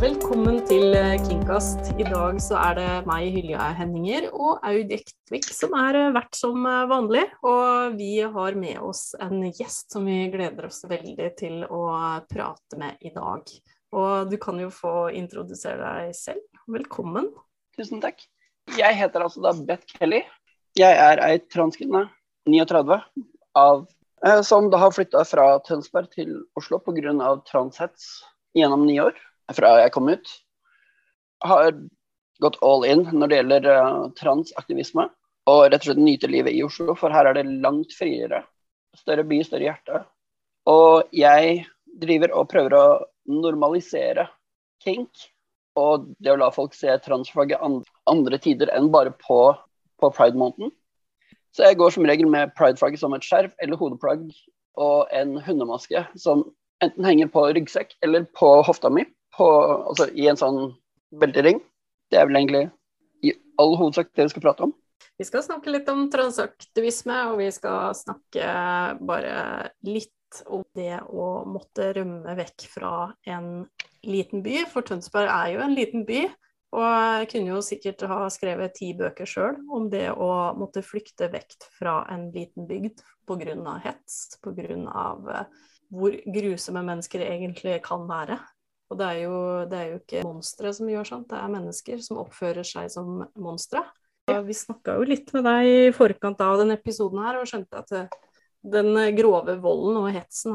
Velkommen til Kingkast. I dag så er det meg, Hylja Henninger, og Aud Jektvik som er eh, vert som eh, vanlig. Og vi har med oss en gjest som vi gleder oss veldig til å prate med i dag. Og du kan jo få introdusere deg selv. Velkommen. Tusen takk. Jeg heter altså da Beth Kelly. Jeg er ei transkvinne, 39, av, som da har flytta fra Tønsberg til Oslo pga. transhets gjennom ni år fra jeg kom ut. Har gått all in når det gjelder uh, transaktivisme. Og rett og slett nyte livet i Oslo, for her er det langt friere. Større by, større hjerte. Og jeg driver og prøver å normalisere kink. Og det å la folk se transfaget andre tider enn bare på, på pride-måneden. Så jeg går som regel med prideflagget som et skjerf eller hodeplagg og en hundemaske som enten henger på ryggsekk eller på hofta mi på, altså, i en sånn beltering. Det er vel egentlig i all hovedsak det vi skal prate om. Vi skal snakke litt om transaktivisme, og vi skal snakke bare litt om det å måtte rømme vekk fra en liten by. For Tønsberg er jo en liten by. Og jeg kunne jo sikkert ha skrevet ti bøker sjøl om det å måtte flykte vekk fra en liten bygd pga. hets, pga. hvor grusomme mennesker egentlig kan være. Og det er jo, det er jo ikke monstre som gjør sånt, det er mennesker som oppfører seg som monstre. Vi snakka jo litt med deg i forkant av denne episoden her, og skjønte at eh, den grove volden og hetsen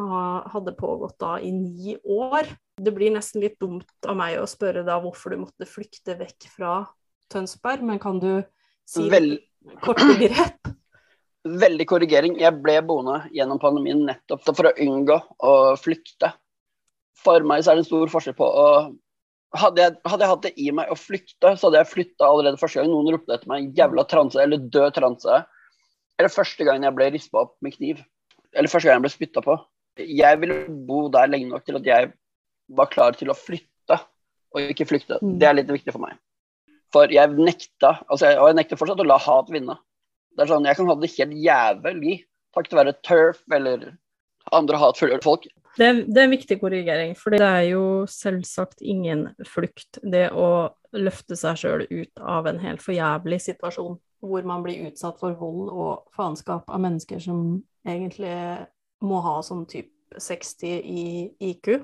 hadde pågått da i ni år. Det blir nesten litt dumt av meg å spørre da hvorfor du måtte flykte vekk fra Tønsberg, men kan du si Vel... kort og greit? Veldig korrigering. Jeg ble boende gjennom pandemien nettopp for å unngå å flykte for meg så er det en stor forskjell på å hadde jeg, hadde jeg, hatt det i meg å flykte, så hadde jeg flytta allerede første gang noen ropte etter meg 'jævla transe' eller 'død transe'. Eller første gangen jeg ble rispa opp med kniv. Eller første gang jeg ble spytta på. Jeg ville bo der lenge nok til at jeg var klar til å flytte, og ikke flykte. Mm. Det er litt viktig for meg. For jeg nekta, altså jeg, og jeg nekter fortsatt å la hat vinne. Det er sånn, Jeg kan ha det helt jævlig takket være turf eller andre hatefulle folk. Det, det, er en viktig korrigering, for det er jo selvsagt ingen flukt. Det å løfte seg sjøl ut av en helt forjævlig situasjon hvor man blir utsatt for vold og faenskap av mennesker som egentlig må ha sånn type 60 i IQ.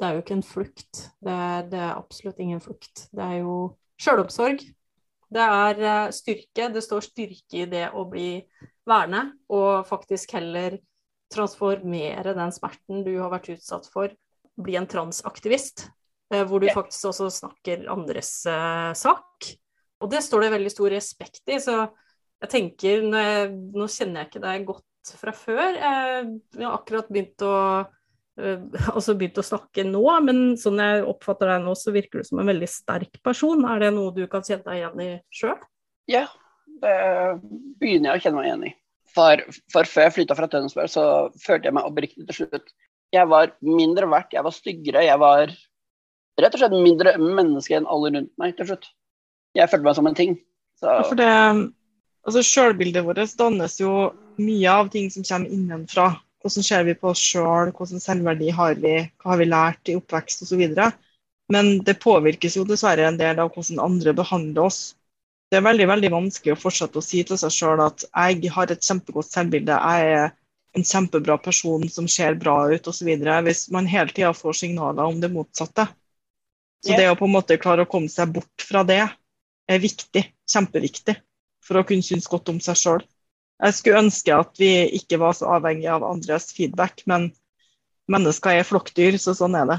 Det er jo ikke en flukt. Det er, det er absolutt ingen flukt. Det er jo sjølomsorg. Det er eh, styrke. Det står styrke i det å bli værende, og faktisk heller transformere den smerten du har vært utsatt for, bli en transaktivist. Eh, hvor du faktisk også snakker andres uh, sak. Og det står det veldig stor respekt i. Så jeg tenker jeg, Nå kjenner jeg ikke deg godt fra før. Jeg har akkurat begynt å altså begynt å snakke nå, men sånn jeg oppfatter deg nå, så virker du som en veldig sterk person. Er det noe du kan kjenne deg igjen i sjøl? Ja, det begynner jeg å kjenne meg igjen i. For, for før jeg flytta fra Tønsberg, så følte jeg meg oppriktig til slutt. Jeg var mindre verdt, jeg var styggere, jeg var rett og slett mindre menneske enn alle rundt meg til slutt. Jeg følte meg som en ting. Så... Ja, for det, altså Sjølbildet vårt dannes jo mye av ting som kommer innenfra. Hvordan ser vi på oss sjøl, hvordan selvverdi har vi, hva har vi lært i oppvekst osv. Men det påvirkes jo dessverre en del av hvordan andre behandler oss det er veldig veldig vanskelig å fortsette å si til seg sjøl at jeg har et kjempegodt selvbilde, jeg er en kjempebra person som ser bra ut osv. Hvis man hele tida får signaler om det motsatte. Så det å på en måte klare å komme seg bort fra det er viktig, kjempeviktig, for å kunne synes godt om seg sjøl. Jeg skulle ønske at vi ikke var så avhengig av andres feedback, men mennesker er flokkdyr, så sånn er det.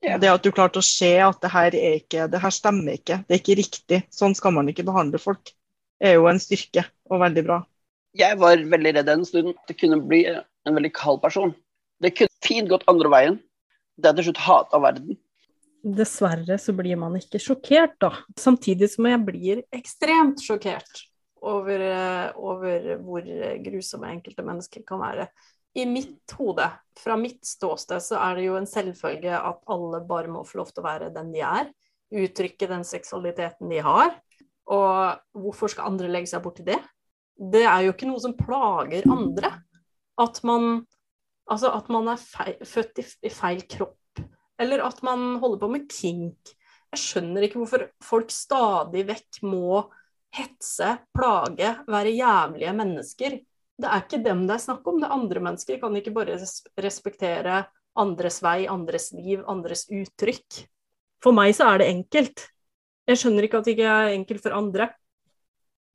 Ja. Det at du klarte å se at det her, er ikke, det her stemmer ikke, det er ikke riktig. Sånn skal man ikke behandle folk. Det er jo en styrke og veldig bra. Jeg var veldig redd en stund. Det kunne bli en veldig kald person. Det kunne fint gått andre veien. Det er til slutt hat av verden. Dessverre så blir man ikke sjokkert, da. Samtidig som jeg blir ekstremt sjokkert over, eh, over hvor grusomme enkelte mennesker kan være. I mitt hode, fra mitt ståsted, så er det jo en selvfølge at alle bare må få lov til å være den de er. Uttrykke den seksualiteten de har. Og hvorfor skal andre legge seg borti det? Det er jo ikke noe som plager andre. At man, altså at man er feil, født i, i feil kropp, eller at man holder på med kink. Jeg skjønner ikke hvorfor folk stadig vekk må hetse, plage, være jævlige mennesker. Det er ikke dem det er snakk om, det er andre mennesker. Kan ikke bare respektere andres vei, andres liv, andres uttrykk. For meg så er det enkelt. Jeg skjønner ikke at det ikke er enkelt for andre.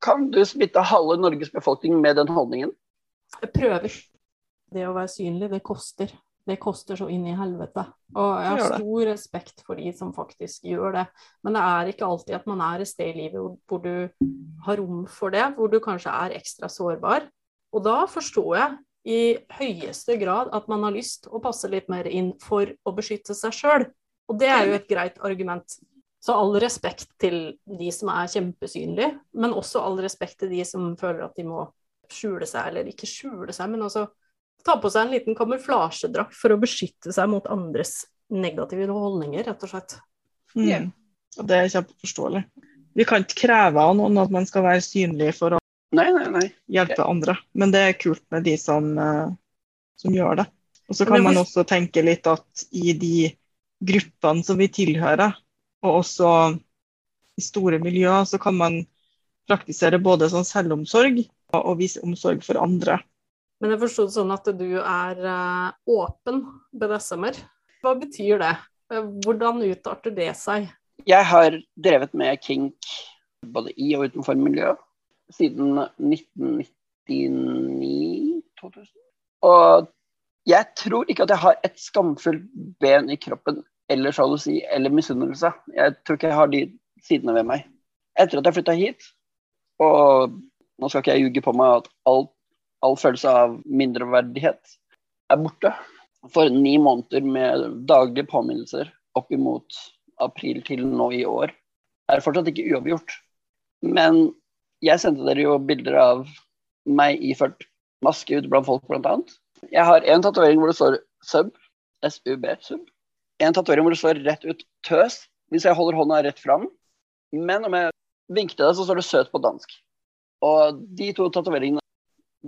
Kan du smitte halve Norges befolkning med den holdningen? Jeg prøver. Det å være synlig, det koster. Det koster så inn i helvete. Og jeg har stor respekt for de som faktisk gjør det. Men det er ikke alltid at man er et sted i livet hvor du har rom for det, hvor du kanskje er ekstra sårbar. Og da forstår jeg i høyeste grad at man har lyst å passe litt mer inn for å beskytte seg sjøl. Og det er jo et greit argument. Så all respekt til de som er kjempesynlige, men også all respekt til de som føler at de må skjule seg, eller ikke skjule seg, men også ta på seg en liten kamuflasjedrakt for å beskytte seg mot andres negative holdninger, rett og slett. Mm. Og det er kjempeforståelig. Vi kan ikke kreve av noen at man skal være synlig for å nei, nei, nei. hjelpe andre, men det er kult med de som, uh, som gjør det. Og så kan man også tenke litt at i de gruppene som vi tilhører, og også i store miljøer, så kan man praktisere både sånn selvomsorg og, vise omsorg for andre. Men jeg forsto sånn at du er uh, åpen BDSM-er. Hva betyr det? Hvordan utarter det seg? Jeg har drevet med kink både i og utenfor miljøet siden 1999-2000. Og jeg tror ikke at jeg har et skamfullt ben i kroppen eller sjalusi eller misunnelse. Jeg tror ikke jeg har de sidene ved meg. Etter at jeg flytta hit, og nå skal ikke jeg ljuge på meg at all, all følelse av mindreverdighet er borte. For ni måneder med daglige påminnelser opp imot april til nå i år er fortsatt ikke uovergjort. Men jeg sendte dere jo bilder av meg iført maske ute blant folk, blant annet. Jeg har en tatovering hvor det står sub, SUB, sub. En tatovering hvor det står rett ut tøs, hvis jeg holder hånda rett fram. Men om jeg vinker til deg, så står det søt på dansk. Og de to tatoveringene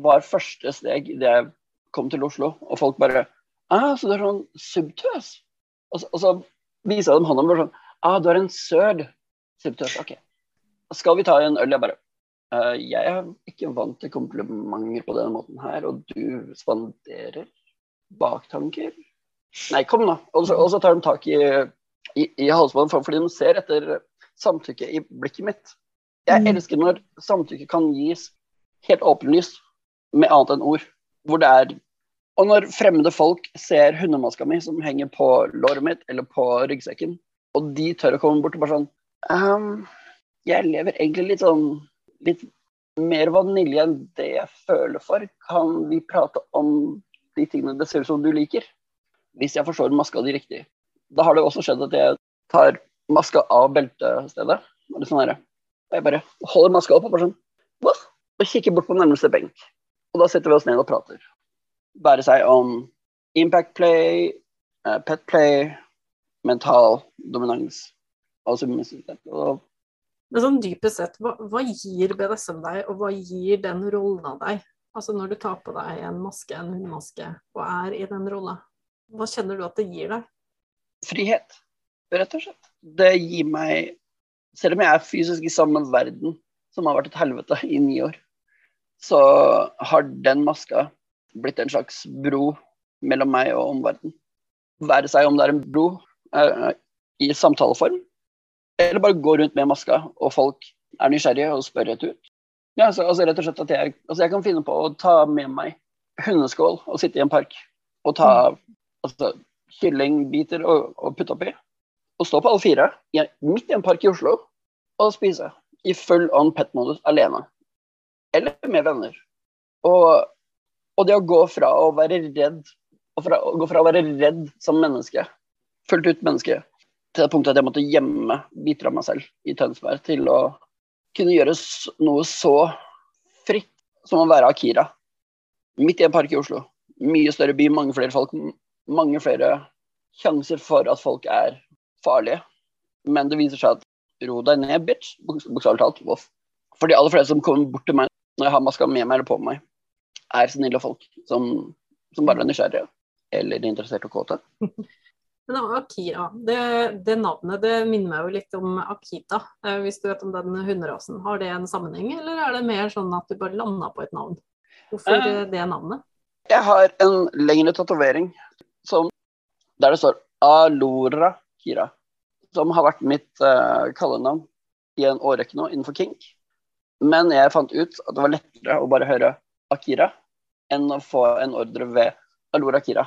var første steg idet jeg kom til Oslo, og folk bare ah, så du er sånn subtøs? Og så, så viser jeg dem hånda og bare sånn ah, du er en søl. Subtøs, OK. Skal vi ta en øl? Jeg bare jeg er ikke vant til komplimenter på denne måten her, og du spanderer baktanker? Nei, kom nå. Og så, tar de tak i, i, i halsbåndet, for, fordi de ser etter samtykke i blikket mitt. Jeg mm. elsker når samtykke kan gis helt åpenlyst, med annet enn ord. Hvor det er Og når fremmede folk ser hundemaska mi som henger på låret mitt eller på ryggsekken, og de tør å komme bort og bare sånn um, Jeg lever egentlig litt sånn litt mer vanilje enn det jeg føler for. Kan vi prate om de tingene det ser ut som du liker? Hvis jeg forstår maska di riktig. Da har det også skjedd at jeg tar maska av beltestedet. Og sånn jeg bare holder maska opp og bare sånn og kikker bort på nærmeste benk. Og da setter vi oss ned og prater. Være seg om impact play, eh, pet play, mental dominans og submissivitet. Og men sånn dypest sett, hva, hva gir BDSM deg, og hva gir den rollen av deg? Altså når du tar på deg en maske, en hundemaske, og er i den rolla, hva kjenner du at det gir deg? Frihet, rett og slett. Det gir meg Selv om jeg er fysisk i samme verden som har vært et helvete i ni år, så har den maska blitt en slags bro mellom meg og omverdenen. Være seg om det er en bro eh, i samtaleform, eller bare gå rundt med maska, og folk er nysgjerrige og spør rett ut. Ja, altså, altså, rett og slett at jeg, altså jeg kan finne på å ta med meg hundeskål og sitte i en park og ta mm. altså, kyllingbiter og, og putte oppi. Og stå på alle fire i, midt i en park i Oslo og spise i full on pet-modus alene. Eller med venner. Og, og, det å gå fra å være redd og fra, gå fra å være redd som menneske, fullt ut menneske, til det punktet at jeg måtte gjemme biter av meg selv i Tønsberg til å kunne gjøre noe så fritt som å være Akira. Midt i en park i Oslo. Mye større by, mange flere folk. Mange flere sjanser for at folk er farlige. Men det viser seg at ro deg ned, bitch. Bokstavelig talt. Voff. For de aller fleste som kommer bort til meg når jeg har maska med meg eller på meg, er snille folk som, som bare er nysgjerrige eller interessert og kåte. Men Akira, det, det, navnet det minner meg jo litt om Akita. Eh, hvis du vet om den hunderasen. Har det en sammenheng, eller er det mer sånn at du bare landa på et navn? Hvorfor eh, det navnet? Jeg har en lengre tatovering der det står Alora Kira. Som har vært mitt uh, kallenavn i en årrekke nå innenfor kink. Men jeg fant ut at det var lettere å bare høre Akira enn å få en ordre ved Alora Kira.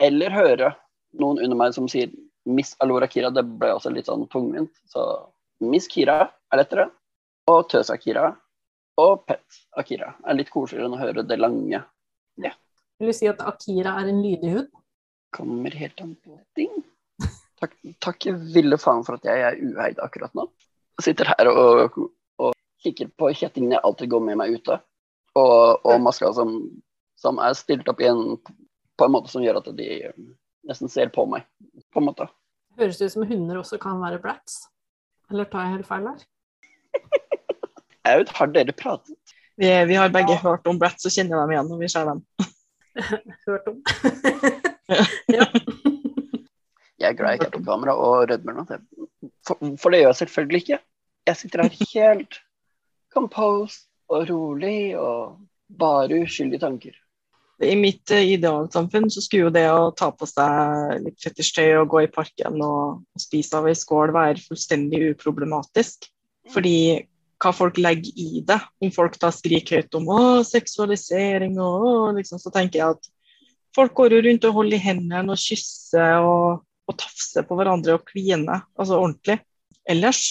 Eller høre noen under meg som sier Miss Alora Kira. Det ble også litt sånn tungvint. Så Miss Kira er lettere. Og Tøs Akira og Pet Akira er litt koseligere enn å høre det lange. Ja. Vil du si at Akira er en lydig hund? Kommer helt an på ting. Takk, takk ville faen for at jeg er ueid akkurat nå. Sitter her og, og kikker på kjettingene jeg alltid går med meg ute. Og, og maska som, som, er stilt opp igjen på en måte som gjør at de nesten ser på meg. På en måte. Høres det ut som hunder også kan være brats? Eller tar jeg helt feil her? Aud, har dere pratet? Vi, vi har begge ja. hørt om brats så kjenner vi dem igjen når vi ser dem. hørt om. ja. Jeg er glad jeg ikke er på kamera og rødmer nå. For, for, det gjør jeg selvfølgelig ikke. Jeg sitter her helt composed og rolig og bare uskyldige tanker. I mitt uh, idealsamfunn så skulle jo det å ta på seg litt fetisjtøy og gå i parken og, og spise av ei skål være fullstendig uproblematisk. Fordi hva folk legger i det. Om folk da skriker høyt om å, seksualisering og å, liksom, så tenker jeg at folk går jo rundt og holder i hendene og kysser og, og tafser på hverandre og kliner, altså ordentlig, ellers.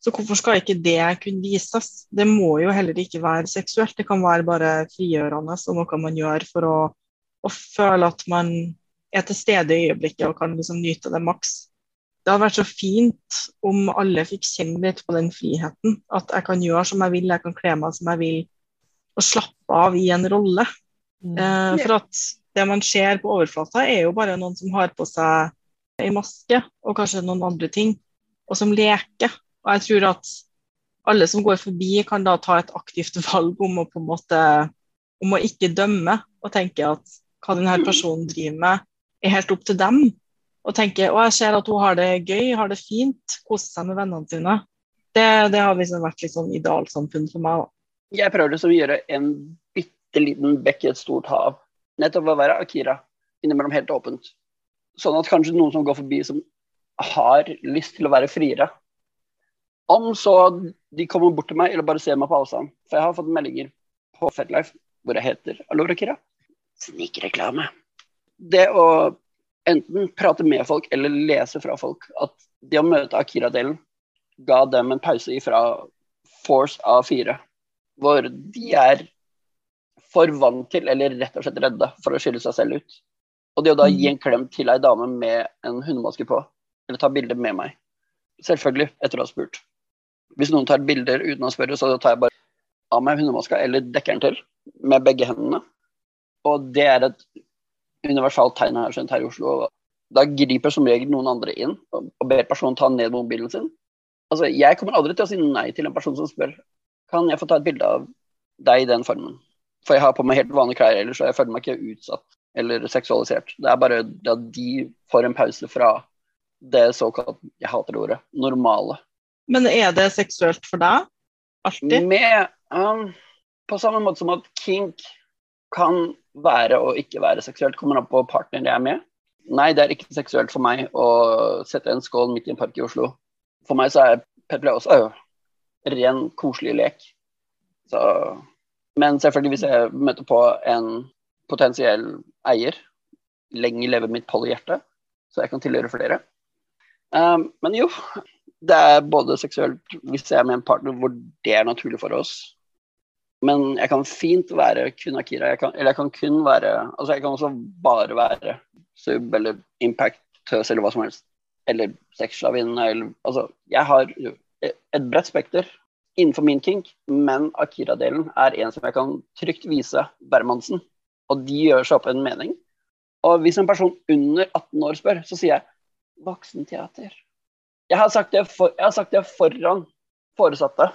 Så hvorfor skal ikke det kunne vises? Det må jo heller ikke være seksuelt, det kan være bare frigjørende og noe man gjør for å, å føle at man er til stede i øyeblikket og kan liksom nyte det maks det hadde vært så fint om alle fikk kjenne litt på den friheten. At jeg kan gjøre som jeg vil, jeg kan kle meg som jeg vil, og slappe av i en rolle. Mm. Eh, for at det man ser på overflata, er jo bare noen som har på seg ei maske og kanskje noen andre ting, og som leker. Og jeg tror at alle som går forbi, kan da ta et aktivt valg om å på en måte om å ikke dømme og tenke at hva denne personen driver med, er helt opp til dem og tenke og jeg ser at hun har det gøy, har det fint, koser seg med vennene sine. Det, det har liksom vært litt sånn idealsamfunn for meg. Da. Jeg prøver liksom å gjøre en bitte liten bekk i et stort hav. Nettopp å være Akira. Innimellom helt åpent. Sånn at kanskje noen som går forbi som har lyst til å være friere. Om så de kommer bort til meg eller bare ser meg på avstand. For jeg har fått meldinger på Fetlife hvor jeg heter Alora Kira. Snikreklame. Det å enten prate med folk eller lese fra folk. At det å møte Akira-delen ga dem en pause ifra Force A4, hvor de er for vant til, eller rett og slett redde, for å skille seg selv ut. Og det å da gi en klem til ei dame med en hundemaske på, eller ta bilde med meg, selvfølgelig etter å ha spurt. Hvis noen tar bilder uten å spørre, så tar jeg bare av meg hundemaska eller dekker den til med begge hendene. Og det er et universalt tegn her, skjønt, her i Oslo. Da griper som regel noen andre inn og ber personen ta ned mobilen sin. Altså, Jeg kommer aldri til å si nei til en person som spør kan jeg få ta et bilde av deg i den formen. For jeg har på meg helt vanlige klær ellers, og jeg føler meg ikke utsatt eller seksualisert. Det er bare at de får en pause fra det såkalt, jeg hater det ordet, normale. Men er det seksuelt for deg? Alltid? Med, um, på samme måte som at kink kan være og ikke være seksuelt. Kommer an på partner jeg er med. Nei, det er ikke seksuelt for meg å sette en skål midt i en park i Oslo. For meg så er også øh, ren, koselig lek. Så, men selvfølgelig, hvis jeg møter på en potensiell eier, lenge leve mitt polyhjerte, så jeg kan tilhøre flere. Um, men jo, det er både seksuelt hvis jeg er med en partner hvor det er naturlig for oss, men jeg kan fint være kun Akira. Jeg kan, eller jeg kan kun være Altså, jeg kan også bare være sub eller impact, tøs eller hva som helst. Eller sexslavinne eller Altså, jeg har et bredt spekter. innenfor min kink, men Akira-delen er en som jeg kan trygt vise hvermannsen. Og de gjør seg opp en mening. Og hvis en person under 18 år spør, så sier jeg voksenteater. Jeg har sagt det, for, har sagt det foran foresatte,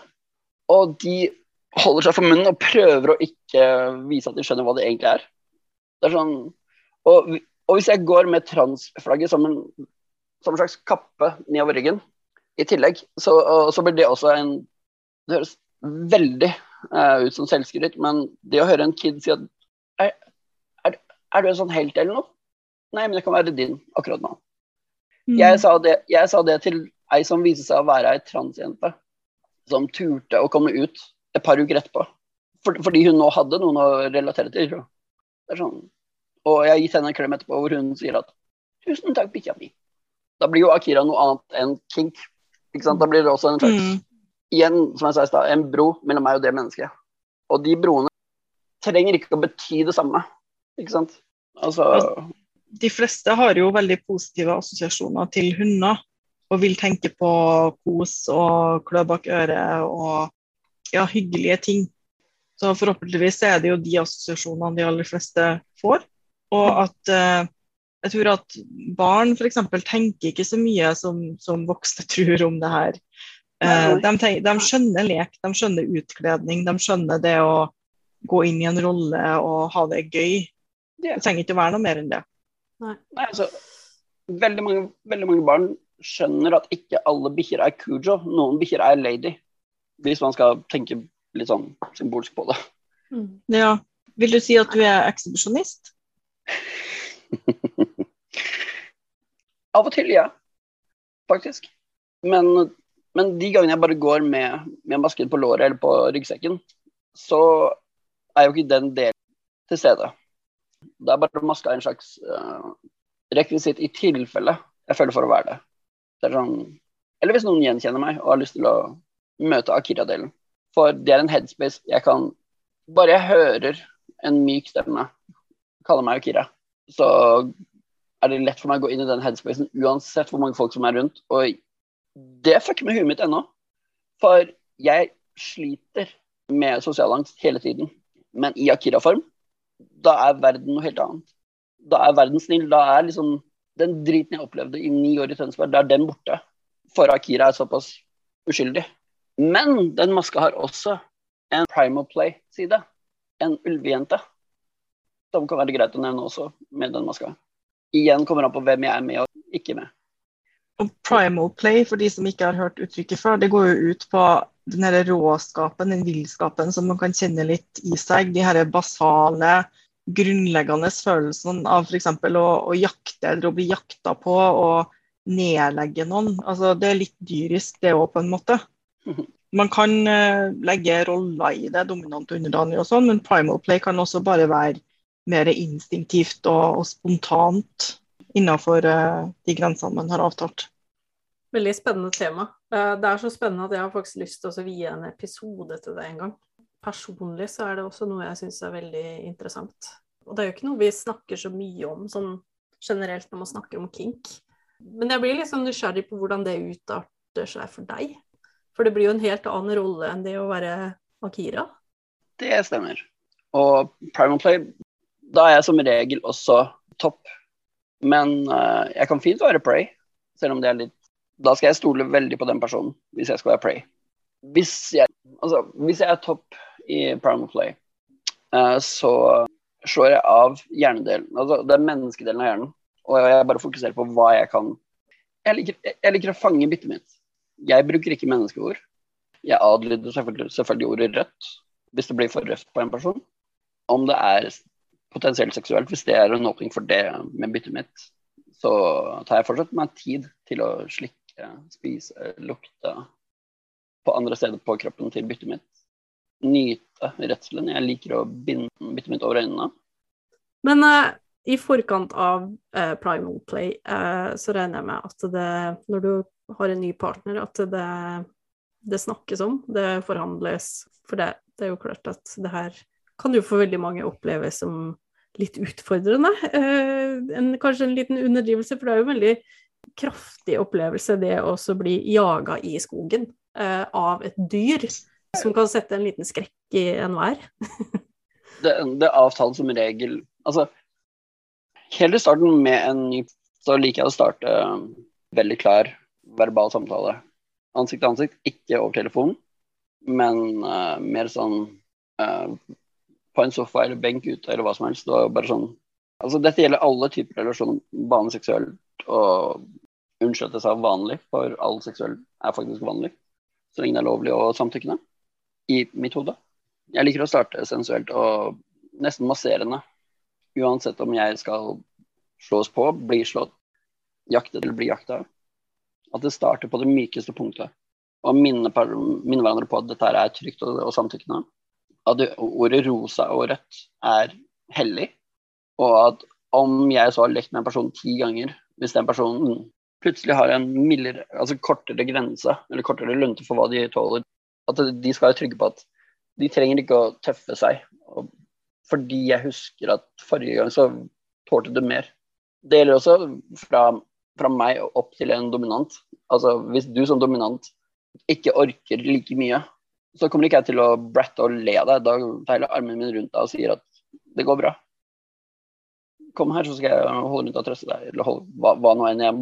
og de holder seg for munnen og prøver å ikke vise at de skjønner hva det egentlig er. Det er sånn, og, og hvis jeg går med transflagget som en, som en slags kappe nedover ryggen, i tillegg, så, så, blir det også en Det høres veldig uh, ut som selvskryt, men det å høre en kid si at er, er, er, du en sånn helt eller noe? Nei, men det kan være din akkurat nå. Mm. Jeg, sa det, jeg, sa det, til ei som viste seg å være ei transjente, som turte å komme ut et par uker etterpå. For, fordi hun nå hadde noen å relatere til. Det er sånn. Og jeg har gitt henne en klem etterpå hvor hun sier at 'tusen takk, bikkja mi'. Da blir jo Akira noe annet enn kink. Ikke sant? Da blir det også en slags mm. Igjen, som jeg sa i stad, en bro mellom meg og det mennesket. Og de broene trenger ikke å bety det samme. Ikke sant? Altså De fleste har jo veldig positive assosiasjoner til hunder. Og vil tenke på kos og klø bak øret og ja, hyggelige ting. Så forhåpentligvis er det jo de assosiasjonene de aller fleste får. Og at eh, jeg tror at barn f.eks. tenker ikke så mye som, som, voksne tror om det her. Eh, de, tenker, de, skjønner lek, de skjønner utkledning, de skjønner det å gå inn i en rolle og ha det gøy. Det trenger ikke å være noe mer enn det. Nei. Nei altså, veldig, mange, veldig mange barn skjønner at ikke alle bikkjer er Kujo, noen bikkjer er lady hvis man skal tenke litt sånn symbolsk på det. Mm. Ja. Vil du si at du er ekshibisjonist? Av og til, ja. Faktisk. Men, men, de gangene jeg bare går med, med masken på låret eller på ryggsekken, så er jo ikke den delen til stede. Det er bare maska en slags uh, rekvisitt i tilfelle jeg føler for å være det. det sånn, eller hvis noen gjenkjenner meg og har lyst til å møte Akira-delen. For det er en headspace jeg kan Bare jeg hører en myk stemme kalle meg Akira, så er det lett for meg å gå inn i den headspacen uansett hvor mange folk som er rundt. Og det fucker med huet mitt ennå. For jeg sliter med sosial angst hele tiden. Men i Akira-form, da er verden noe helt annet. Da er verden snill. Da er liksom den driten jeg opplevde i ni år i Tønsberg, da er den borte. For Akira er såpass uskyldig. Men den maska har også en primal play-side. En ulvejente. Som kan være greit å nevne også med den maska. Igjen kommer an på hvem jeg er med og ikke med. Og primal play, for de som ikke har hørt uttrykket før, det går jo ut på den her råskapen, den villskapen som man kan kjenne litt i seg. De her basale, grunnleggende følelsene av f.eks. Å, å jakte eller å bli jakta på og nedlegge noen. Altså, det er litt dyrisk, det òg, på en måte. Man kan uh, legge roller i det, dominant og underdanig og sånn, men primal play kan også bare være mer instinktivt og, og spontant innenfor uh, de grensene man har avtalt. Veldig spennende tema. Uh, det er så spennende at jeg har faktisk lyst til å vie en episode til det en gang. Personlig så er det også noe jeg syns er veldig interessant. Og det er jo ikke noe vi snakker så mye om sånn generelt når man snakker om kink. Men jeg blir liksom nysgjerrig på hvordan det utarter seg for deg. For det blir jo en helt annen rolle enn det å være Akira. Det stemmer. Og Primal Play, da er jeg som regel også topp. Men uh, jeg kan fint være Prey, selv om det er litt Da skal jeg stole veldig på den personen hvis jeg skal være Prey. Hvis jeg, altså, hvis jeg er topp i Primal Play, uh, så slår jeg av hjernedelen, altså er menneskedelen av hjernen, og jeg bare fokuserer på hva jeg kan Jeg liker, jeg liker å fange byttet mitt. Jeg bruker ikke menneskeord. Jeg adlyder selvfølgelig, selvfølgelig ordet rødt hvis det blir for røft på en person. Om det er potensielt seksuelt, hvis det er en åpning for det med byttet mitt, så tar jeg fortsatt meg tid til å slikke, spise, lukte på andre steder på kroppen til byttet mitt. Nyte redselen. Jeg liker å binde byttet mitt over øynene. Men uh, i forkant av uh, Primal Play uh, så regner jeg med at det, når du har en ny partner, at det, det snakkes om, det forhandles. For det, det, er jo klart at det her kan jo for veldig mange oppleves som litt utfordrende. En, kanskje en liten underdrivelse, for det er jo veldig kraftig opplevelse det å også bli jaga i skogen eh, av et dyr. som kan sette en liten skrekk i enhver. det, det avtales som regel Altså, helt i starten med en ny så liker jeg å starte um, veldig klar verbal samtale. Ansikt til ansikt, ikke over telefon, men uh, mer sånn uh, på en sofa eller benk ute eller hva som helst. Det bare sånn Altså, dette gjelder alle typer relasjoner, vanlig seksuelt og Unnskyld at jeg sa vanlig, for all seksuell er faktisk vanlig. Så lenge det er lovlig og samtykkende. I mitt hode. Jeg liker å starte sensuelt og nesten masserende. Uansett om jeg skal slås på, bli slått, jaktet eller bli jakta. At det starter på det mykeste punktet. Og minne, minne hverandre på at dette er trygt og, og samtykkende. At ordet rosa og rødt er hellig. Og at om jeg så har lekt med en person ti ganger, hvis den personen plutselig har en mildere, altså kortere grense, eller kortere lunte for hva de tåler, at de skal være trygge på at de trenger ikke å tøffe seg. Fordi jeg husker at forrige gang så tålte du mer. Det gjelder også fra, fra meg opp til en dominant. Altså hvis du som dominant ikke orker like mye, så kommer ikke jeg til å bratte og le av deg. Da jeg armen min rundt deg og sier at det går bra. Kom her, så skal jeg holde rundt og trøste deg. Eller holde, hva, hva nå enn jeg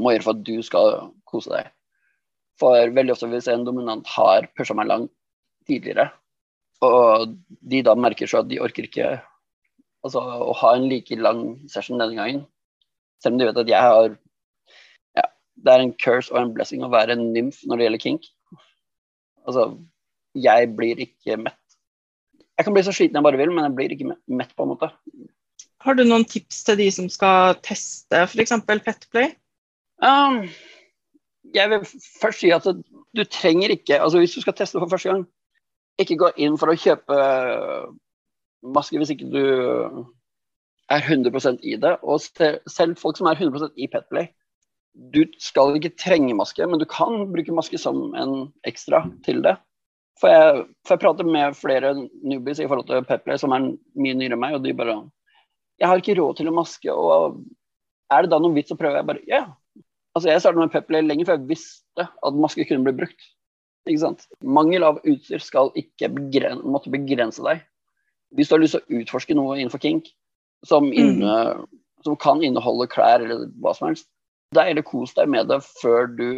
må gjøre for at du skal kose deg. For veldig ofte hvis en dominant har pusha meg langt tidligere, og de da merker så at de orker ikke altså, å ha en like lang session denne gangen. Selv om de vet at jeg har ja, Det er en curse og en blessing å være en nymf når det gjelder kink. Altså, jeg blir ikke mett. Jeg kan bli så sliten jeg bare vil, men jeg blir ikke mett, på en måte. Har du noen tips til de som skal teste f.eks. Petplay? Um, jeg vil først si at du trenger ikke altså Hvis du skal teste for første gang, ikke gå inn for å kjøpe maske hvis ikke du er 100% i det. Og selv folk som er 100% i Petplay, du skal ikke trenge maske, men du kan bruke maske som en ekstra til det. For jeg, for jeg prater med flere newbies i forhold til Petplay som er mye nyere enn meg, og de bare Jeg har ikke råd til å maske, og er det da noen vits å prøve? Jeg bare Ja. Altså, jeg startet med Peplay lenge før jeg visste at maske kunne bli brukt. Ikke sant? Mangel av utstyr skal ikke begren måtte begrense deg hvis du har lyst til å utforske noe innenfor kink som, mm. inne, mm. som kan inneholde klær eller hva som helst, da er det kos deg med det før du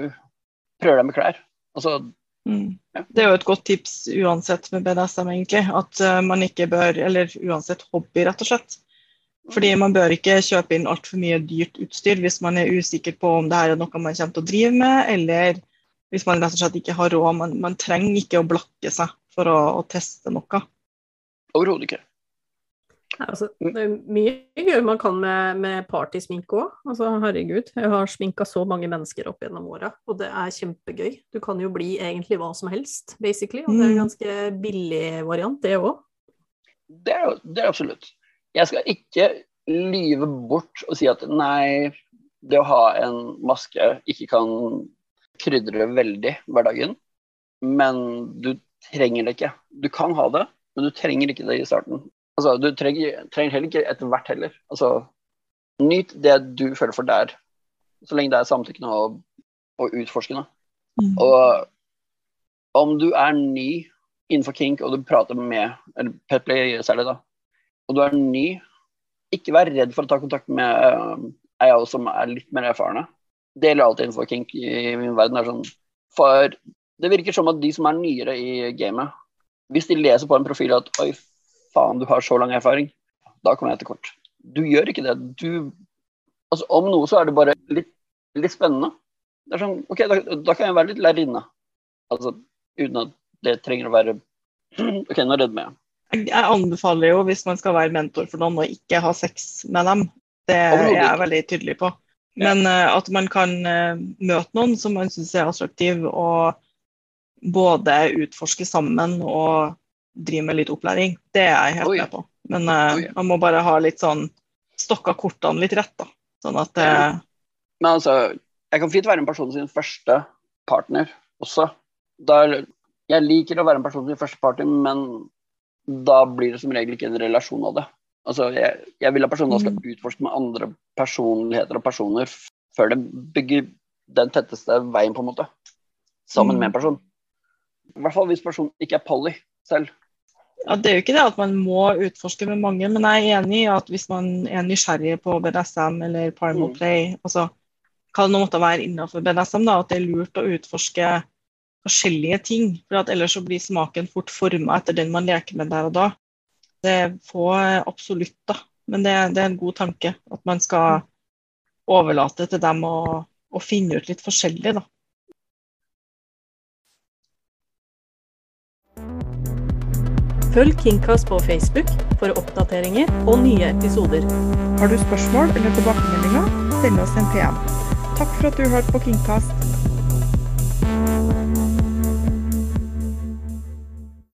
prøver deg med klær. Altså, mm. Det er jo et godt tips uansett med BDSM, egentlig. At uh, man ikke bør Eller uansett hobby, rett og slett. Fordi man bør ikke kjøpe inn altfor mye dyrt utstyr hvis man er usikker på om det her er noe man kommer til å drive med, eller hvis man rett og slett ikke har råd. Man, man trenger ikke å blakke seg for å, å teste noe. Overhodet ikke. altså, det er mye gøy man kan med, med partysminke òg. Altså, herregud, jeg har sminka så mange mennesker opp gjennom åra, og det er kjempegøy. Du kan jo bli egentlig hva som helst, basically, og det er en mm. ganske billig variant, det òg. Det, det er absolutt. Jeg skal ikke lyve bort og si at nei, det å ha en maske ikke kan krydre veldig hverdagen, men du trenger det ikke. Du kan ha det, men du trenger ikke det i starten. Altså, du trenger, trenger heller ikke etter hvert heller. Altså, nyt det du føler for der, så lenge det er samtykkende og, og utforskende. Mm. Og om du er ny innenfor kink, og du prater med eller Petley særlig, da, og du er ny, ikke vær redd for å ta kontakt med ei av oss som er litt mer erfarne. Det gjelder alltid innenfor kink i min verden. Er sånn, for det virker som at de som er nyere i gamet, hvis de leser på en profil at oi, faen, du har så lang erfaring, da kommer jeg til kort. Du gjør ikke det. Du Altså, om noe så er det bare litt, litt spennende. Det er sånn, ok, da, da kan jeg være litt lærerinne. Altså, uten at det trenger å være OK, nå redder jeg. Jeg anbefaler jo, hvis man skal være mentor for noen, å ikke ha sex med dem. Det er jeg veldig tydelig på. Men uh, at man kan uh, møte noen som man syns er attraktiv, og både utforske sammen og drive med litt opplæring. Det er jeg helt Oi. med på. Men uh, man må bare ha litt sånn stokka kortene litt rett, da. Sånn at uh. Men altså, jeg kan fint være en person sin første partner også. Da, jeg liker å være en person sin første partner, men da blir det som regel ikke en relasjon av det. Altså, jeg, jeg vil at personer skal mm. utforske med andre personligheter og personer før de bygger den tetteste veien, på en måte. Sammen mm. med en person I hvert fall hvis personen ikke er poly selv. Ja, Det er jo ikke det at man må utforske med mange, men jeg er enig i at hvis man er nysgjerrig på BDSM eller Primal Mm. Play, altså hva det nå måtte være innenfor BDSM, da, at det er lurt å utforske forskjellige ting. For at ellers så blir smaken fort forma etter den man leker med der og da. Det er få absolutt, da. Men det, det er en god tanke at man skal overlate til dem å, å finne ut litt forskjellig, da. Følg Kingcast på Facebook for oppdateringer og nye episoder. Har du spørsmål eller tilbakemeldinger, send oss en PM. Takk for at du hørte på Kingcast.